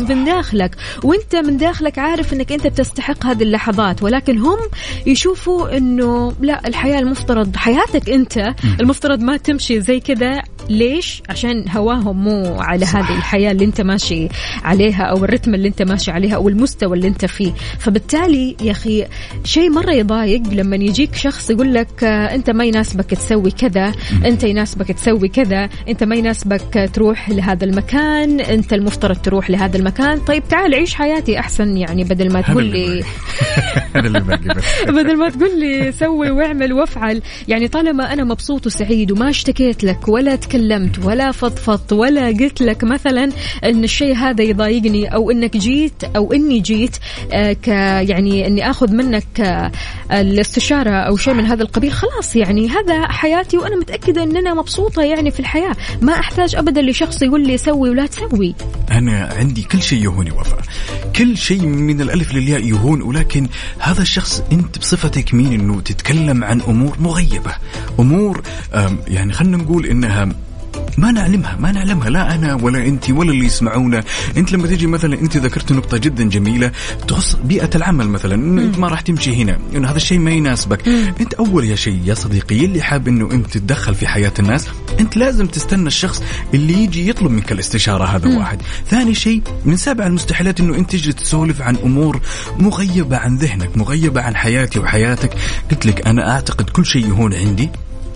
من داخلك وانت من داخلك عارف انك انت تستحق هذه اللحظات ولكن هم يشوفوا انه لا الحياة المفترض حياتك انت المفترض ما تمشي زي كذا. ليش؟ عشان هواهم مو على هذه الحياة اللي انت ماشي عليها أو الرتم اللي انت ماشي عليها أو المستوى اللي انت فيه، فبالتالي يا أخي شيء مرة يضايق لما يجيك شخص يقول لك آه، أنت ما يناسبك تسوي كذا، أنت يناسبك تسوي كذا، أنت ما يناسبك تروح لهذا المكان، أنت المفترض تروح لهذا المكان، طيب تعال عيش حياتي أحسن يعني بدل ما تقول لي بدل ما تقول لي سوي واعمل وافعل. يعني طالما أنا مبسوط وسعيد وما اشتكيت لك ولا تكلمت ولا فضفضت ولا قلت لك مثلا إن الشيء هذا يضايقني أو إنك جيت أو إني جيت آه، ك يعني إني آخذ منك آه، الاستشارة أو شيء من هذا القبيل خلاص يعني هذا حياتي وأنا متأكدة ان أنا مبسوطة يعني في الحياة. ما أحتاج ابدا لشخص يقول لي سوي ولا تسوي. أنا عندي كل شيء يهوني وفاء كل شيء من الألف للياء يهون ولكن هذا الشخص أنت بصفتك مين أنه تتكلم عن أمور مغيبة. أمور أم، يعني خلينا نقول إنها ما نعلمها ما نعلمها لا أنا ولا أنت ولا اللي يسمعونا. أنت لما تيجي مثلا أنت ذكرت نقطة جدا جميلة تخص بيئة العمل مثلا إنه أنت ما راح تمشي هنا إنه هذا الشيء ما يناسبك. أنت أول يا شيء يا صديقي اللي حاب إنه أنت تتدخل في حياة الناس أنت لازم تستنى الشخص اللي يجي يطلب منك الاستشارة هذا واحد. ثاني شيء من سابع المستحيلات إنه أنت تجي تسولف عن أمور مغيبة عن ذهنك مغيبة عن حياتي وحياتك. قلت لك أنا أعتقد كل شيء يهون عندي.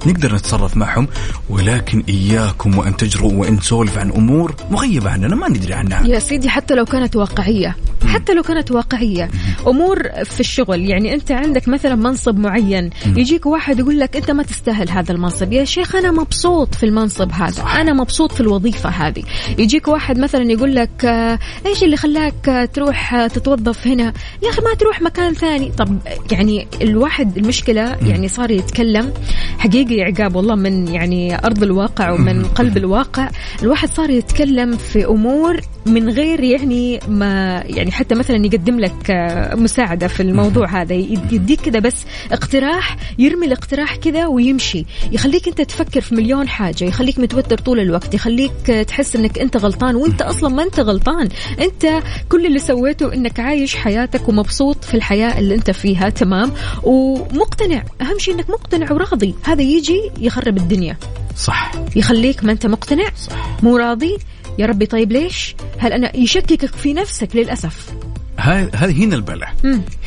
نقدر نتصرف معهم ولكن إياكم وأن تجرؤوا وأن تسولف عن أمور مغيبة عننا ما ندري عنها. يا سيدي حتى لو كانت واقعية حتى لو كانت واقعية. أمور في الشغل يعني أنت عندك مثلا منصب معين يجيك واحد يقول لك أنت ما تستاهل هذا المنصب. يا شيخ أنا مبسوط في المنصب هذا أنا مبسوط في الوظيفة هذه. يجيك واحد مثلا يقول لك آه، إيش اللي خلاك آه، تروح آه، تتوظف هنا؟ يا أخي ما تروح مكان ثاني. طب يعني الواحد المشكلة يعني صار يتكلم حقيقي عقاب والله من يعني أرض الواقع ومن قلب الواقع. الواحد صار يتكلم في أمور من غير يعني ما يعني حتى مثلا يقدم لك آه، مساعدة في الموضوع هذا يد- يديك كذا بس اقتراح يرمي الاقتراح كذا ويمشي. يخليك أنت تفكر في مليون حاجة يخليك متوتر طول الوقت يخليك آه، تحس إنك أنت غلطان وأنت أصلا ما أنت غلطان. أنت كل اللي سويته إنك عايش حياتك ومبسوط في الحياة اللي أنت فيها تمام؟ ومقتنع أهم شيء إنك مقتنع وراضي. هذا يجي يخرب الدنيا. صح. يخليك ما أنت مقتنع صح. مو راضي. يا ربي طيب ليش؟ هل أنا يشككك في نفسك للأسف؟ هاي هذه هنا البلع.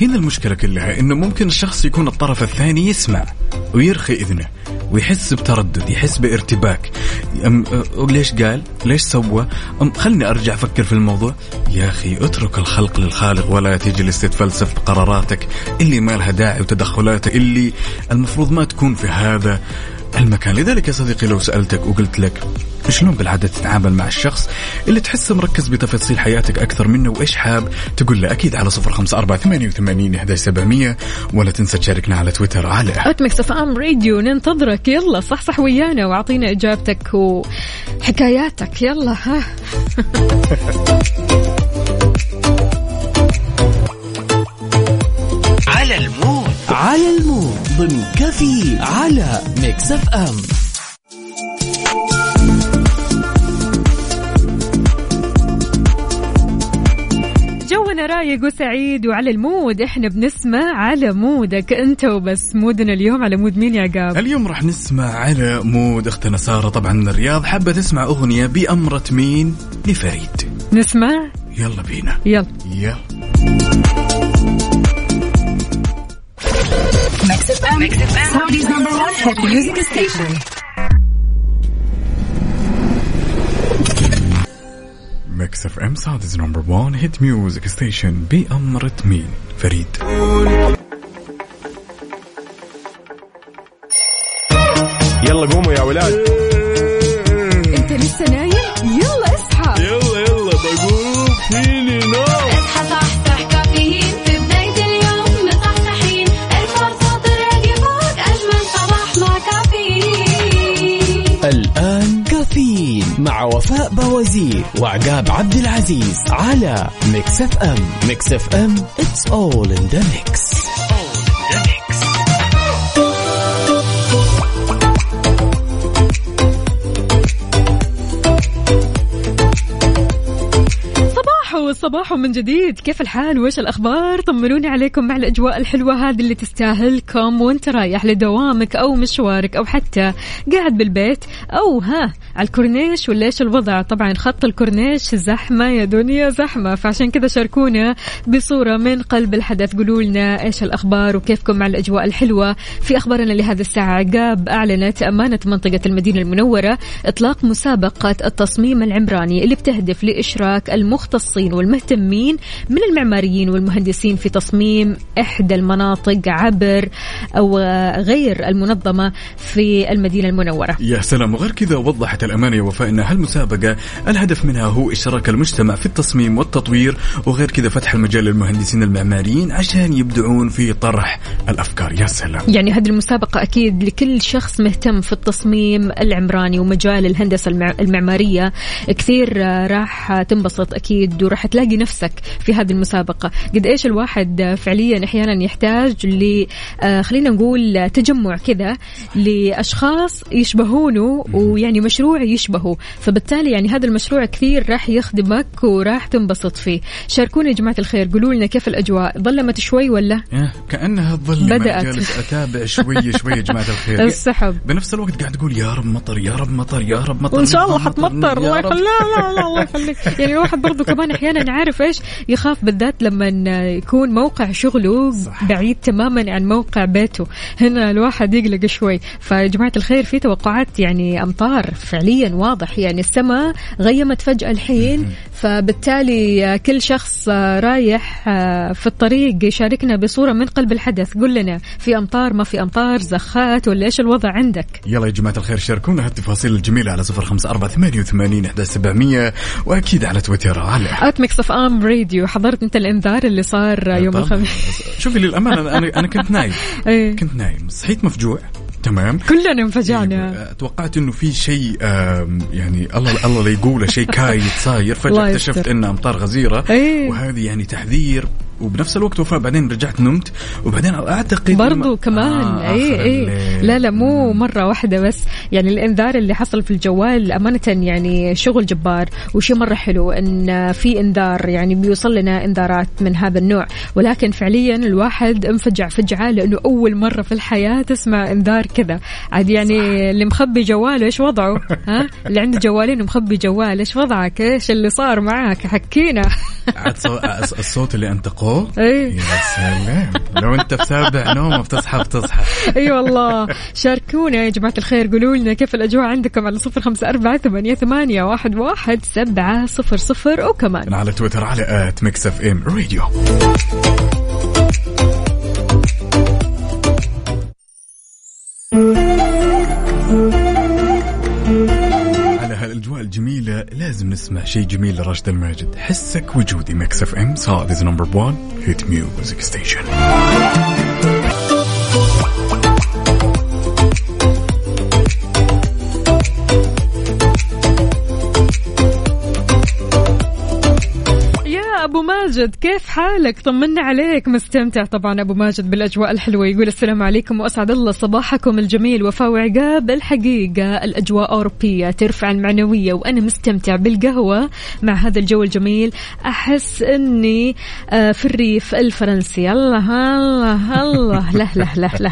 هنا المشكلة كلها إنه ممكن الشخص يكون الطرف الثاني يسمع ويرخي إذنه ويحس بتردد يحس بارتباك. أم أه، ليش قال؟ ليش سوى؟ أم خلني أرجع أفكر في الموضوع. يا أخي اترك الخلق للخالق ولا تجلس تتفلسف بقراراتك اللي ما لها داعي وتدخلاتك اللي المفروض ما تكون في هذا. المكان. لذلك يا صديقي لو سألتك وقلت لك شلون بالعادة تتعامل مع الشخص اللي تحسه مركز بتفاصيل حياتك أكثر منه وإيش حاب تقول له أكيد على صفر خمسة أربعة ثمانية وثمانين إحدى سبعمية ولا تنسى تشاركنا على تويتر. على at ميكس اف ام راديو ننتظرك. يلا صحصح ويانا واعطينا إجابتك وحكاياتك. يلا ها. على المود. على المود ضمن كفي على ميكس اف ام. جونا رايق وسعيد وعلى ال mood. إحنا بنسمع على mood ك. أنت وبس. mood نا اليوم على mood مين يا عقاب اليوم راح نسمع على mood أختنا سارة. طبعا من الرياض حابة تسمع أغنية بأمرة مين؟ لفريد. نسمع؟ يلا بينا. يلا. يلا. ميكس اف ام Saudi's number 1 hit music station بأمرة مين فريد يلا قوموا يا ولاد. انت لسه نايم؟ يلا اصحى. يلا يلا بقوم. فيني نوم وفاء بوازير وعقاب عبد العزيز على ميكس اف ام. ميكس اف ام it's all in the mix. صباحو صباحو من جديد. كيف الحال؟ وإيش الأخبار؟ طمنوني عليكم مع الأجواء الحلوة هذه اللي تستاهلكم وأنت رايح لدوامك أو مشوارك أو حتى قاعد بالبيت أو ها على الكورنيش ولا إيش الوضع؟ طبعا خط الكورنيش زحمة يا دنيا زحمة. فعشان كذا شاركونا بصورة من قلب الحدث. قولوا لنا إيش الأخبار وكيفكم مع الأجواء الحلوة في أخبارنا لهذا الساعة. عقاب أعلنت أمانة منطقة المدينة المنورة إطلاق مسابقة التصميم العمراني اللي بتهدف لإشراك المختصين والمهتمين من المعماريين والمهندسين في تصميم إحدى المناطق عبر أو غير المنظمة في المدينة المنورة. يا سلام. وغير كذا وضحت الأمانة يا وفاء أن هالمسابقة الهدف منها هو إشراك المجتمع في التصميم والتطوير وغير كذا فتح المجال للمهندسين المعماريين عشان يبدعون في طرح الأفكار. يا سلام. يعني هذه المسابقة أكيد لكل شخص مهتم في التصميم العمراني ومجال الهندسة المع- المعمارية. كثير راح تنبسط أكيد وراح تلاقي نفسك في هذه المسابقة. قد إيش الواحد فعليا أحيانا يحتاج ل آه، خلينا نقول تجمع كذا لأشخاص يشبهونه ويعني مشروع يشبهه. فبالتالي يعني هذا المشروع كثير راح يخدمك وراح تنبسط فيه. شاركونا يا جماعة الخير قولوا لنا كيف الأجواء؟ ظلمت شوي ولا؟ إيه، كأنها تظل بدأت. جالس. أتابع شوي شوي يا جماعة الخير. السحب. بنفس الوقت قاعد تقول يا رب مطر يا رب مطر يا رب مطر. وإن شاء الله مطر، حتمطر. الله. يخليك لا لا لا الله يخليك. يعني الواحد برضو كمان أحيانا عارف إيش يخاف بالذات لما يكون موقع شغله صح. بعيد تماما عن موقع بيته. هنا الواحد يقلق شوي. فيا جماعة الخير في توقعات يعني أمطار فعليا واضح. يعني السماء غيمت فجأة الحين. فبالتالي كل شخص رايح في الطريق يشاركنا بصورة من قلب الحدث. قل لنا في أمطار ما في أمطار زخات ولا إيش الوضع عندك؟ يلا يا جماعة الخير شاركونا هالتفاصيل الجميلة على صفر خمسة أربعة ثمانية وثمانين إحدى سبعمية وأكيد على تويتر على at ميكس اف ام راديو حضرت أنت الإنذار اللي صار يوم. الخميس. شوفي للأمانة أنا أنا كنت نايم. إيه. كنت نايم. صحيت مفجوع. تمام كلنا انفجعنا إيه، توقعت إنه في شيء يعني الله الله لا يقوله شيء كايد صاير فجاه اكتشفت. انها أمطار غزيرة إيه. وهذه يعني تحذير وبنفس الوقت وفاء بعدين رجعت نمت وبعدين أعتقد برضو إنه- كمان. آه اي اي. لا لا مو. مرة واحدة بس. يعني الإنذار اللي حصل في الجوال أمانة يعني شغل جبار وشيء مرة حلو إن في إنذار يعني بيوصل لنا إنذارات من هذا النوع. ولكن فعليا الواحد انفجع فجعة لأنه أول مرة في الحياة تسمع إنذار كذا. عاد يعني اللي مخبي جواله إيش وضعه؟ ها؟ اللي عنده جوالين ومخبي جوال إيش وضعك؟ إيش اللي صار معاك؟ حكينا. الصوت اللي انتقوه إيه. يا سلام. لو أنت في سابع نوم بتصحى بتصحى. أي والله. شاركونا يا جماعة الخير. قولوا لنا كيف الأجواء عندكم على صفر خمسة أربعة ثمانية, ثمانية واحد, واحد سبعة صفر صفر وكمان. على تويتر على at MIX FM Radio على الجميلة لازم نسمع شيء جميل لراشد الماجد. حسك وجودي. MIX FM. Saudi's number 1 hit music station ماجد كيف حالك؟ طمنا عليك مستمتع طبعا أبو ماجد بالأجواء الحلوة. يقول السلام عليكم وأسعد الله صباحكم الجميل وفاء وعقاب الحقيقة. الأجواء أوروبية ترفع المعنوية وأنا مستمتع بالقهوة مع هذا الجو الجميل. أحس إني آه، في الريف الفرنسي. الله الله الله. لا لا لا لا.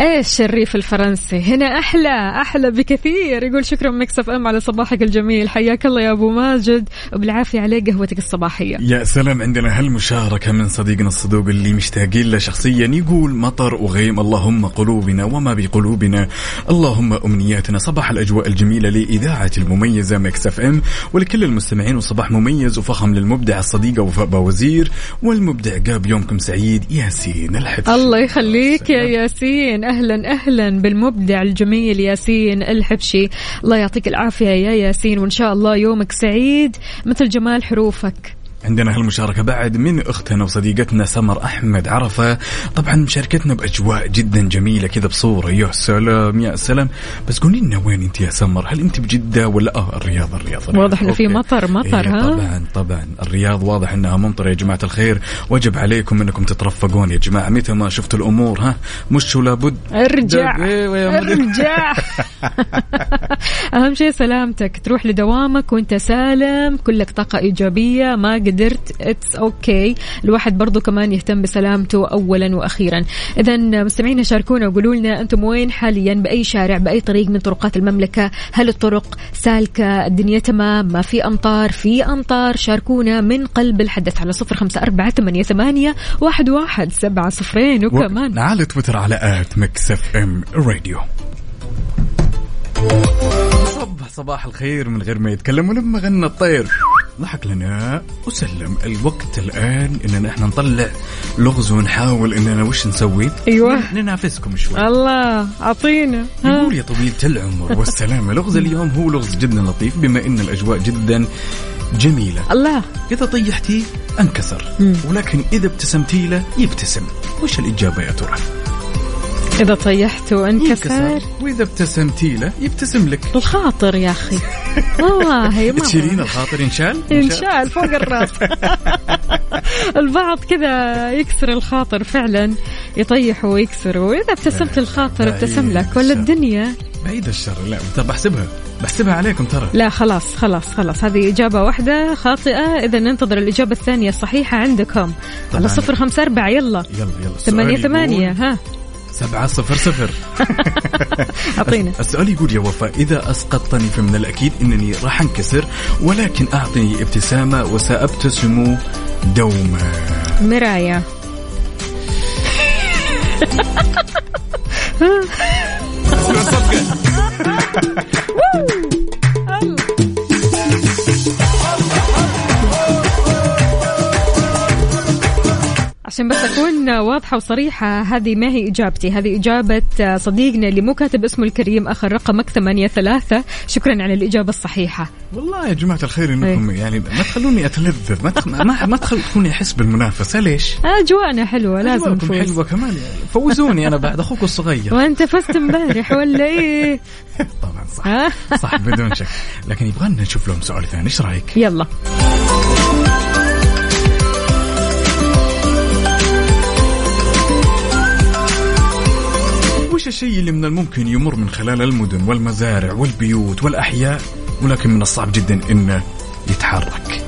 إيش الريف الفرنسي؟ هنا أحلى أحلى بكثير. يقول شكرا MIX FM على صباحك الجميل. حياك الله يا أبو ماجد وبالعافية عليه قهوتك الصباحية. يا سلام عندنا هالمشاركة من صديقنا الصدوق اللي مشتاقين له شخصيا يقول مطر وغيم اللهم قلوبنا وما بقلوبنا. اللهم أمنياتنا. صباح الأجواء الجميلة لإذاعة المميزة MIX FM ولكل المستمعين وصباح مميز وفخم للمبدع الصديقة وفاء باوزير والمبدع قاب يومكم سعيد ياسين الحبشي. الله يخليك يا ياسين. أهلا أهلا بالمبدع الجميل ياسين الحبشي. الله يعطيك العافية يا ياسين وإن شاء الله يومك سعيد. مثل جمال حروفك. عندنا هالمشاركة بعد من أختنا وصديقتنا سمر أحمد عرفة. طبعا مشاركتنا بأجواء جدا جميلة كذا بصورة. يا سلام يا سلام. بس قولي لنا وين أنت يا سمر؟ هل أنت بجدة ولا؟ آه الرياض الرياض, الرياض. واضح إنه في. مطر- مطر، إيه ها؟ طبعا طبعا. الرياض واضح أنها ممطرة يا جماعة الخير. وجب عليكم أنكم تترفقون يا جماعة. متى ما شفتوا الأمور ها؟ مش ولا بد. ارجع إيه. ارجع. أهم شيء سلامتك. تروح لدوامك وأنت سالم. كلك طاقة إيجابية. ما قدرت. it's okay okay. الواحد برضو كمان يهتم بسلامته اولا وأخيرا. اذا مستمعينا شاركونا وقولوا لنا أنتم وين حاليا؟ بأي شارع؟ بأي طريق من طرقات المملكة؟ هل الطرق سالكة؟ الدنيا تمام؟ ما في أمطار؟ في أمطار؟ شاركونا من قلب الحدث على صفر خمسة أربعة ثمانية ثمانية واحد واحد سبعة صفرين. وكمان على تويتر على at MIX FM Radio صبح صباح الخير من غير ما يتكلم ولما غنى الطير. ضحك لنا وسلم الوقت الآن إننا إحنا نطلع لغز ونحاول إننا وش نسوي؟ أيوة. ننافسكم شوي. الله أعطينا. يقول يا طويلة العمر والسلامة لغز اليوم هو لغز جدا لطيف بما إن الأجواء جدا جميلة. الله. إذا طيحتيه انكسر. ولكن إذا ابتسمتي له يبتسم. وش الإجابة يا ترى؟ إذا طيحت وانكسر. وإذا ابتسمتي له يبتسم لك. الخاطر يا أخي. والله ما تشيلين الخاطر ينشال؟ انشال فوق الرأس. البعض كذا يكسر الخاطر فعلا يطيح ويكسر وإذا ابتسمت الخاطر لا، ابتسم إيه، لك ولا. الدنيا؟ بعيد الشر لا ترى بحسبها. بحسبها عليكم ترى. لا خلاص خلاص خلاص. هذه إجابة واحدة خاطئة. إذا ننتظر الإجابة الثانية الصحيحة عندكم. على. صفر خمسة أربعة يلا. يلا يلا. ثمانية ثمانية ها. سبعة صفر صفر. أعطينا السؤال يقول يا وفاء إذا أسقطتني فمن الأكيد أنني راح أنكسر ولكن أعطني ابتسامة وسأبتسم دوما. مراية عشان بس أكون واضحة وصريحة هذه ما هي إجابتي. هذه إجابة صديقنا اللي مو كاتب اسمه الكريم آخر رقمك ثمانية ثلاثة. شكرا على الإجابة الصحيحة. والله يا جماعة الخير إنكم يعني ما تخلوني أتلذذ. ما تخ... ما, ما تخلوني أحس بالمنافسة. ليش؟ أجواءنا حلوة لازم أجواءكم نفوز. حلوة كمان. يعني فوزوني أنا بعد أخوك الصغير. وأنت فزت امبارح ولا إيه؟ طبعا صح. ها؟ صح بدون شك. لكن يبغى نشوف لهم سؤال ثاني. إيش رأيك؟ يلا. وش الشيء اللي من الممكن يمر من خلال المدن والمزارع والبيوت والأحياء؟ ولكن من الصعب جدا إنه يتحرك.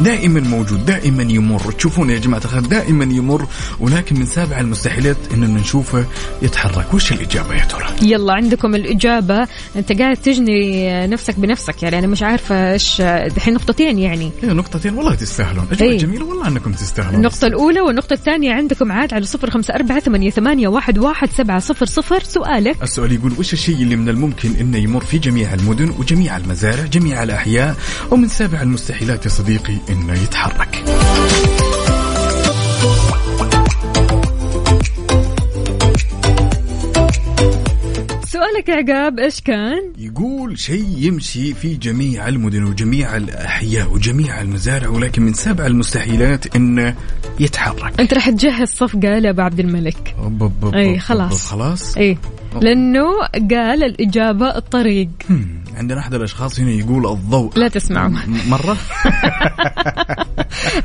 دائما موجود دائما يمر. تشوفون يا جماعة الخير دائما يمر. ولكن من سابع المستحيلات إننا نشوفه يتحرك. وش الإجابة يا ترى؟ يلا عندكم الإجابة. أنت قاعد تجني نفسك بنفسك يعني. أنا مش عارفة إيش دحين نقطتين يعني. هي نقطتين. والله تستاهلون. أجواء إيه. جميلة. والله أنكم تستاهلون. النقطة الأولى والنقطة الثانية عندكم عاد على صفر خمسة أربعة ثمانية, ثمانية واحد, واحد سبعة صفر صفر. سؤالك؟ السؤال يقول وش الشيء اللي من الممكن انه يمر في جميع المدن وجميع المزارع جميع الأحياء؟ ومن سابع المستحيلات يا صديقي إنه يتحرك. سؤالك يا عقاب إيش كان؟ يقول شيء يمشي في جميع المدن وجميع الأحياء وجميع المزارع ولكن من سابع المستحيلات إنه يتحرك. أنت راح تجهز صفقة لأبو عبد الملك. أوب أوب أوب أي أوب خلاص. خلاص. إيه لأنه قال الإجابة الطريق. عندنا أحد الأشخاص هنا يقول الضوء. لا تسمعوا. م- مرة؟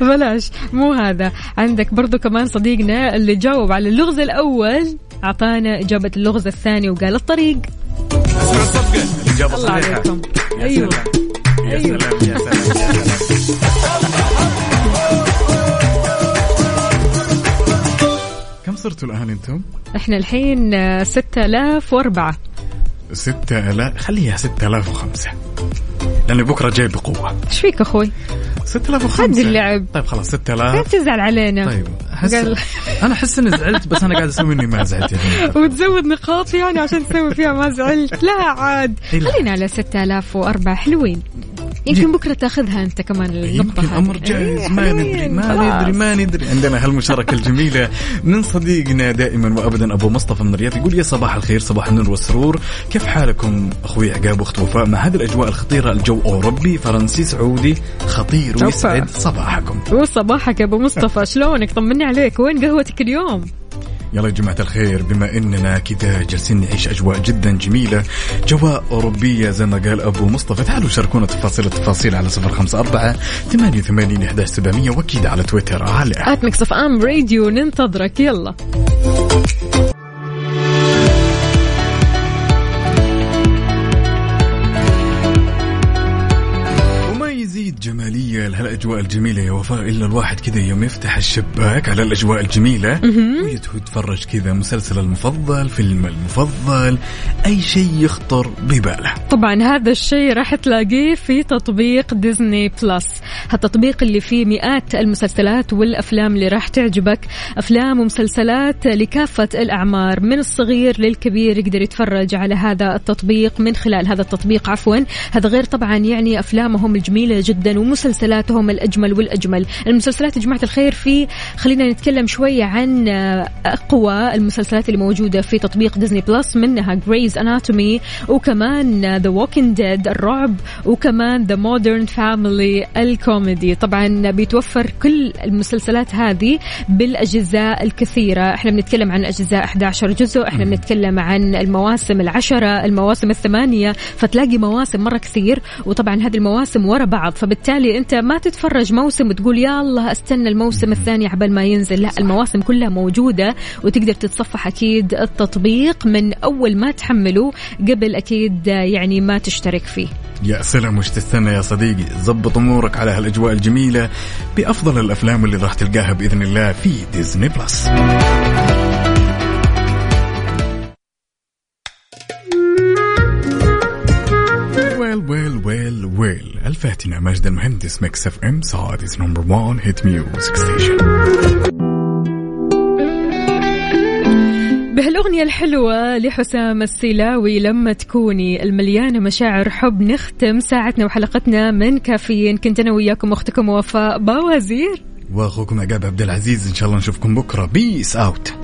بلاش مو هذا. عندك برضو كمان صديقنا اللي جاوب على اللغز الأول أعطانا إجابة اللغز الثاني وقال الطريق. اسمع الصفقه الاجابه الله صحيحة. عليكم. يا أيوه. سلام. يا. سلام يا سلام. صرتوا الآن أنتم؟ إحنا الحين آه، 6004 ستة آلاف خليها ستة آلاف وخمسة. لأني بكرة جاي بقوة. إيش فيك آلاف هدي وخمسة اللعب. طيب خلاص ستة لا آلاف تزعل علينا؟ طيب أحس قال- أنا أحس إني زعلت بس أنا قاعد أسوي إني ما زعلت يعني. وتزود نقاط يعني عشان تسوي فيها ما زعلت. لا عاد إيه. خلينا على 6004 حلوين. يمكن بكرة تأخذها أنت كمان النقطة يمكن هذه. أمر جاهز إيه، ما ندري ما. ندري ما ندري. عندنا هالمشاركة الجميلة من صديقنا دائما وابدا أبو مصطفى من الرياض يقول يا صباح الخير صباح النور والسرور. كيف حالكم أخوي عقاب وأخت وفاء؟ مع هذه الأجواء الخطيرة الجو أوروبي فرنسي سعودي خطير. ويسعد صباحكم. وصباحك يا أبو مصطفى. شلونك؟ طمني عليك. وين قهوتك اليوم؟ يلا يا جماعة الخير بما إننا كذا جالسين نعيش أجواء جدا جميلة جواء أوروبية زي ما قال أبو مصطفى تعالوا شاركونا تفاصيل التفاصيل على صفر خمسة أربعة ثمانية وثمانين إحداش سبعمية وأكيد على تويتر. على at MIX FM Radio ننتظرك يلا. جمالية لهالأجواء الجميلة يا وفاء إلا الواحد كذا يوم يفتح الشباك على الأجواء الجميلة ويتفرج كذا مسلسل المفضل فيلم المفضل أي شيء يخطر بباله. طبعا هذا الشيء راح تلاقيه في تطبيق ديزني بلس. هالتطبيق اللي فيه مئات المسلسلات والأفلام اللي راح تعجبك. أفلام ومسلسلات لكافة الأعمار من الصغير للكبير يقدر يتفرج على هذا التطبيق من خلال هذا التطبيق عفوا. هذا غير طبعا يعني أفلامهم الجميلة جدا ومسلسلاتهم الأجمل والأجمل. المسلسلات يا جماعة الخير في خلينا نتكلم شوية عن أقوى المسلسلات اللي موجودة في تطبيق Disney Plus منها Grey's Anatomy وكمان The Walking Dead الرعب وكمان The Modern Family الكوميدي. طبعا بيتوفر كل المسلسلات هذه بالأجزاء الكثيرة. إحنا بنتكلم عن أجزاء 11 جزء إحنا بنتكلم عن المواسم العشرة المواسم الثمانية فتلاقي مواسم مرة كثير وطبعا هذه المواسم ورا بعض. فبالتالي أنت ما تتفرج موسم وتقول يا الله أستنى الموسم الثاني عبال ما ينزل. لا المواسم كلها موجودة وتقدر تتصفح أكيد التطبيق من أول ما تحمله قبل أكيد يعني ما تشترك فيه. يا سلام وش تستنى يا صديقي. زبط أمورك على هالأجواء الجميلة بأفضل الأفلام اللي راح تلقاها بإذن الله في Disney Plus. well well well well الفاتنة ماجد المهندس MIX FM Saudi's number 1 hit music station بهالأغنية الحلوة لحسام السيلاوي لما تكوني المليانة مشاعر حب نختم ساعتنا وحلقتنا من كافيين. كنت أنا وياكم أختكم وفاء باوزير. وأخوكم عقاب عبد العزيز إن شاء الله نشوفكم بكرة. peace out